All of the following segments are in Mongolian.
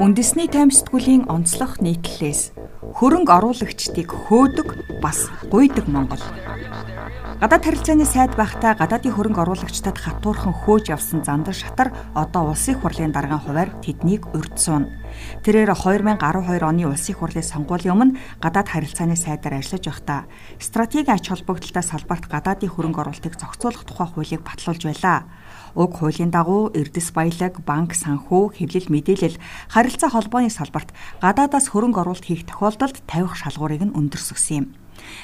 Үндэсний таймсдгуулийн онцлог нийтлэлээс хөрөнгө оруулагчдыг хөөдөг бас гуйдаг Монгол. Гадаад харилцааны сайд байхдаа гадаадын хөрөнгө оруулагчдад хатуурхан хөөж явсан зандан шатар одоо улсын хурлын даргын хуваар тэднийг урьдсуун. Тэрээр 2012 оны улсын хурлын сонгуулийн өмнө гадаад харилцааны сайдаар ажиллаж байхдаа стратегийн ач холбогдолтой салбарт гадаадын хөрөнгө оруулалтыг зохицуулах тухай хуулийг батлуулж байлаа. Уг хуулийн дагуу эрдэс баялаг, банк санхүү, хэвлэл мэдээлэл, харилцаа холбооны салбарт гадаадаас хөрөнгө оруулалт хийх тохиолдолд тавих шалгуурыг нь өндөрсгсөн юм.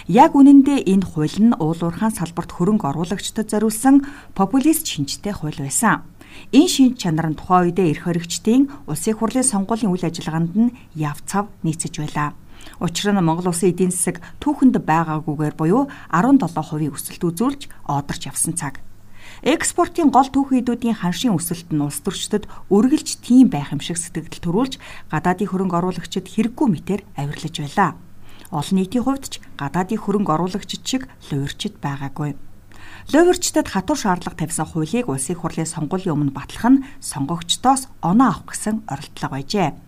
Яг үнэндээ энэ хууль нь уулуурхаан салбарт хөрөнгө оруулагчдад зориулсан популист шинжтэй хууль байсан. Энэ шинж чанар нь тухайн үедээ эрх хоригчдын улсын хурлын сонгуулийн үйл ажиллагаанд нь яв цав нийцэж байлаа. Учир нь Монгол улсын эдийн засаг түүхэнд байгаагүйгээр буюу 17% өсөлт үзүүлж одорч явсан цаг. Экспортын гол түүхийдүүдийн ханшийн өсөлт нь улс төрчдөд үргэлж тийм байх юм шиг сэтгэл төрүүлж гадаадын хөрөнгө оруулагчид хэрэггүй мэтэр авирлаж байлаа. Олон нийтийн хувьд ч гадаадын хөрөнгө оруулагчид шиг луурчид байгаагүй. Луурчдад хатуур шаардлага тавьсан хуулийг улсын хурлын сонгуулийн өмнө батлах нь сонгогчдоос оноо авах гэсэн оролдлого байжээ.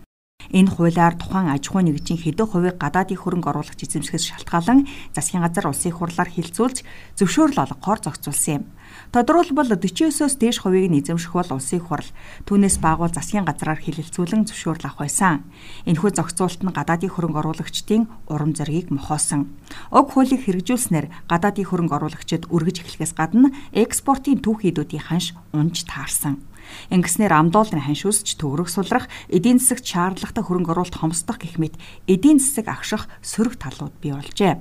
Энэ хуулиар тухайн аж ахуйн нэгжийн хэдэн хувийг гадаадын хөрөнгө оруулагч эзэмшихээс шалтгаалan засгийн газар улсын хурлаар хилцүүлж зөвшөөрөл олгохоор зохицуулсан юм. Тодорхойлбол 49-оос дээш хувийг нь эзэмших бол улсын хурал түүнээс баагуул засгийн газраар хилэлцүүлэн зөвшөөрөл авах байсан. Энэхүү зохицуулалт нь гадаадын хөрөнгө оруулагчдын урам зоригийг мохоосон. Уг хуулийг хэрэгжүүлснээр гадаадын хөрөнгө оруулагчид өргөж эхлэхээс гадна экспортын түүхийдүүдийн ханш унж таарсан. Ингэснээр ам долларын ханш үсч төгрөг сулрах, эдийн засагт шаардлагатай хөрөнгө оруулалт хомсдох гэх мэт эдийн засаг агших сөрөг талууд бий болжээ.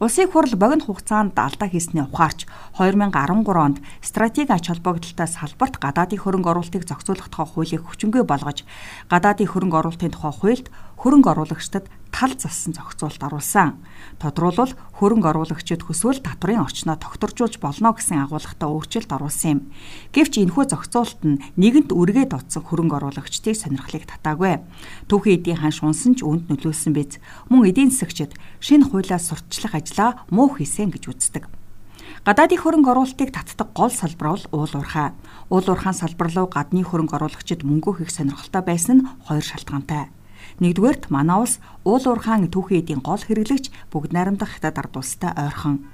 Улсын хурал богино хугацаанд алдаа хийсний ухаарч 2013 онд стратеги ач холбогдолтой салбарт гадаадын хөрөнгө оруулалтыг зохицуулах тухай хуулийг хүчингүй болгож гадаадын хөрөнгө оруулалтын тухай хуульд хөрөнгө оруулагчдад тал зассан зохицуулалт оруулсан. Тодруулбал хөрөнгө оруулагчид хүсвэл татврын орчноо тогтворжуулж болно гэсэн агуулгатай өөрчлөлт оруулсан юм. Гэвч энэхүү зохицуулалт нь нэгэнт үргээд утсан хөрөнгө оруулагчдыг сонирхлыг татаагүй. Түүхийн эдийн ханш унсан ч үүнд нөлөөлсөн биз. Мөн эдийн засагчид шинэ хуулиас сурталчлах ажлаа муу хийсэн гэж үздэг. Гадаадын хөрөнгө оруулалтыг татдаг гол салбар бол уул уурхай. Уул уурхаан салбар руу гадны хөрөнгө оруулагчид мөнгө хийх сонирхолтой байсан нь хоёр шалтгаантай. Нэгдүгээрт манай улс уул уурхаан түүхийн эдийн гол хэрэглэгч бүгд найрамдах хятад ард улстай ойрхон.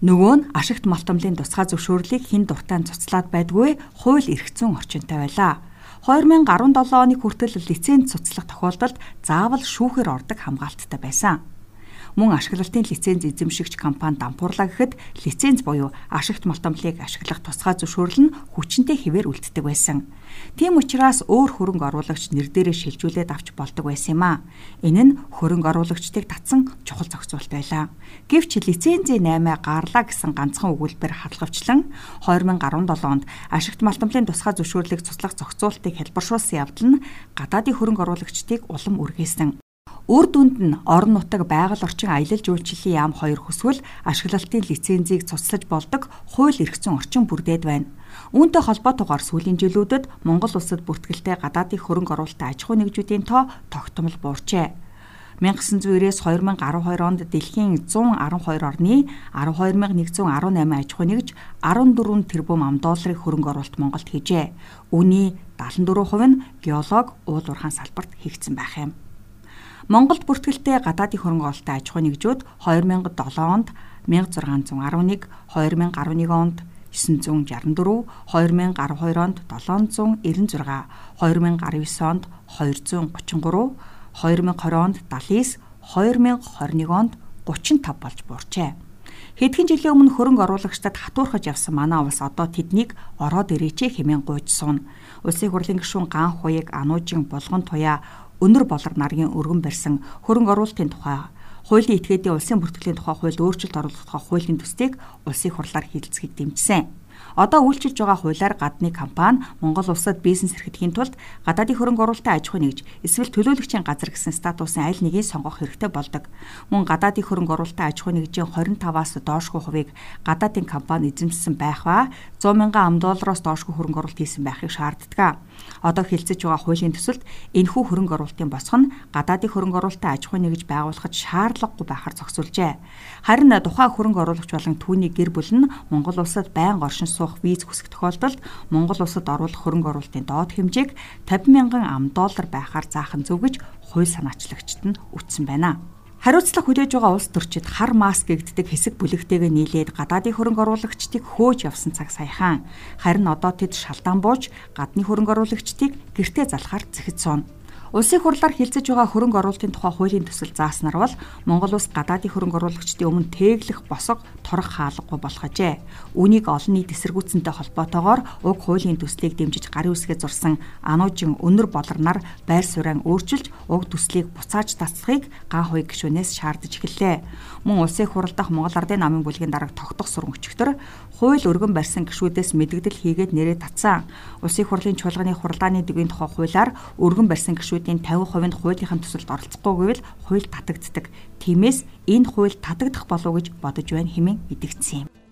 Нөгөө нь ашигт малтамлын тусгай зөвшөөрлийг хин дуртай цуцлаад байдгүй хууль эрх зүйн орчинтай байлаа. 2017 оны хүртэл лиценз цуцлах тохиолдолд заавал шүүхээр ордог хамгаалттай байсан мөн ашиглалтын лиценз эзэмшигч компани дампуурлаа гэхэд лиценз буюу ашигт малтамлыг ашиглах тусгай зөвшөөрөл нь хүчинтэй хിവэр үлддэг байсан. Тийм учраас өөр хөрөнгө оруулагч нэр дээрээ шилжүүлээд авч болдог байсан юм а. Энэ нь хөрөнгө оруулагчдыг татсан чухал зохицуулт байлаа. Гэвч лицензийн 8 гарлаа гэсэн ганцхан өгүүлбэр хадлгавчлан 2017 онд ашигт малтамлын тусгай зөвшөөрлийг цуслах зохицуултыг хэлбэршүүлсэн явдал нь гадаадын хөрөнгө оруулагчдыг улам үргээсэн. Үр дүнд нь орон нутаг байгаль орчин аялал жуулчлалын яам хоёр хүсвэл ашиглалтын лицензийг цуцлаж болдог хууль эрх зүйн орчин бүрдээд байна. Үүнтэй холбоотойгоор сүүлийн жилүүдэд Монгол улсад бүртгэлтэй гадаадын хөрөнгө оруулалтын аж ахуй нэгжүүдийн тоо тогтмол буурчээ. 1900-ээс 2012 онд дэлхийн 112 орны 12118 аж ахуй нэгж 14 тэрбум ам долларын хөрөнгө оруулалт Монголд хийжээ. Үүний 74% нь геолог уул уурхаан салбарт хийгдсэн байх юм. Монголд бүртгэлтэй гадаадын хөрөнгө оруулалтын аж ахуй нэгжүүд 2007 онд 1611, 2011 онд 964, 2012 онд 796, 2019 онд 233, 2020 онд 79, 2021 онд 35 болж буурчээ. Хэдхэн жилийн өмнө хөрөнгө оруулагчдад хатуурхаж явсан манай улс одоо тэднийг ороод ирээч хэмээн гуйж суун. Улсын хурлын гишүүн Ган хуйг Ануужийн булган туяа өнөр болор наргийн өргөн барьсан хөрөнгө оруулалтын тухай хуулийн этгээдийн улсын бүртгэлийн тухай хуульд өөрчлөлт оруулах тухай хуулийн төстийг улсын хурлаар хилцэхийг дэмжсэн. Одоо үйлчилж байгаа хуулиар гадны компани Монгол улсад бизнес эрхлэхийн тулд гадаадын хөрөнгө оруулалтын аж ахуй нэгж эсвэл төлөөлөгчийн газар гэсэн статусын аль нэгийг сонгох хэрэгтэй болдог. Мөн гадаадын хөрөнгө оруулалтын аж ахуй нэгжийн 25-аас доошгүй хувийг гадаадын компани эзэмшсэн байх ба 100 мянган ам доллароос доошгүй хөрөнгө оруулалт хийсэн байхыг шаарддаг. Одоо хилцэж байгаа хуулийн төсөлд энэхүү хөрөнгө оруулалтын босго нь гадаадын хөрөнгө оруулалтаа аж ахуйн нэгж байгуулахад шаардлагагүй байхаар зогсуулжээ. Харин тухайн хөрөнгө оруулагч болон түүний гэр бүл нь Монгол улсад байнга оршин суух виз хүсэх тохиолдолд Монгол улсад оруулах хөрөнгө оруулалтын доод хэмжээг 50 мянган ам доллар байхаар заах нь зөв гэж хууль санаачлагчид нь үтсэн байна. Хариуцлага хүлээж байгаа улс төрчид хар маск гэгддэг хэсэг бүлэгтэйгээ нийлээд гадаадын хөрөнгө оруулагчдыг хөөж явсан цаг саяхан. Харин одоо тэд шалдаан бууж гадны хөрөнгө оруулагчдыг гэртээ залхаар зэхэд сууна. Улсын хурлаар хилцэж байгаа хөрөнгө оруулалтын тухай хуулийн төсөл зааснаар бол Монгол улс гадаадын хөрөнгө оруулагчдын өмнө тээглэх босго торох хаалгагүй болох ажээ. Үүнийг олон нийт эсэргүүцэнтэй холбоотойгоор уг хуулийн төслийг дэмжиж гарын үсгээ зурсан ануужин өнөр болорнаар байр суурин өөрчилж уг төслийг буцааж тасцахыг ган хуй гишүүнээс шаардаж эхэллээ. Мөн улсын хурал дахь Монгол Ардын намын бүлгийн дарга тогтох суран өчигдөр хууль өргөн барьсан гишүүдээс мэдгдэл хийгээд нэрээ татсан. Улсын хурлын чуулганы хуралдааны дэвийн тухай хуулиар өргөн барьсан гишүүд гишүүдийн 50% нь хуулийнхаа төсөлд оролцохгүй гэвэл хууль татагддаг. Тиймээс энэ хууль татагдах болов гэж бодож байна хэмээн мэдгдсэн юм.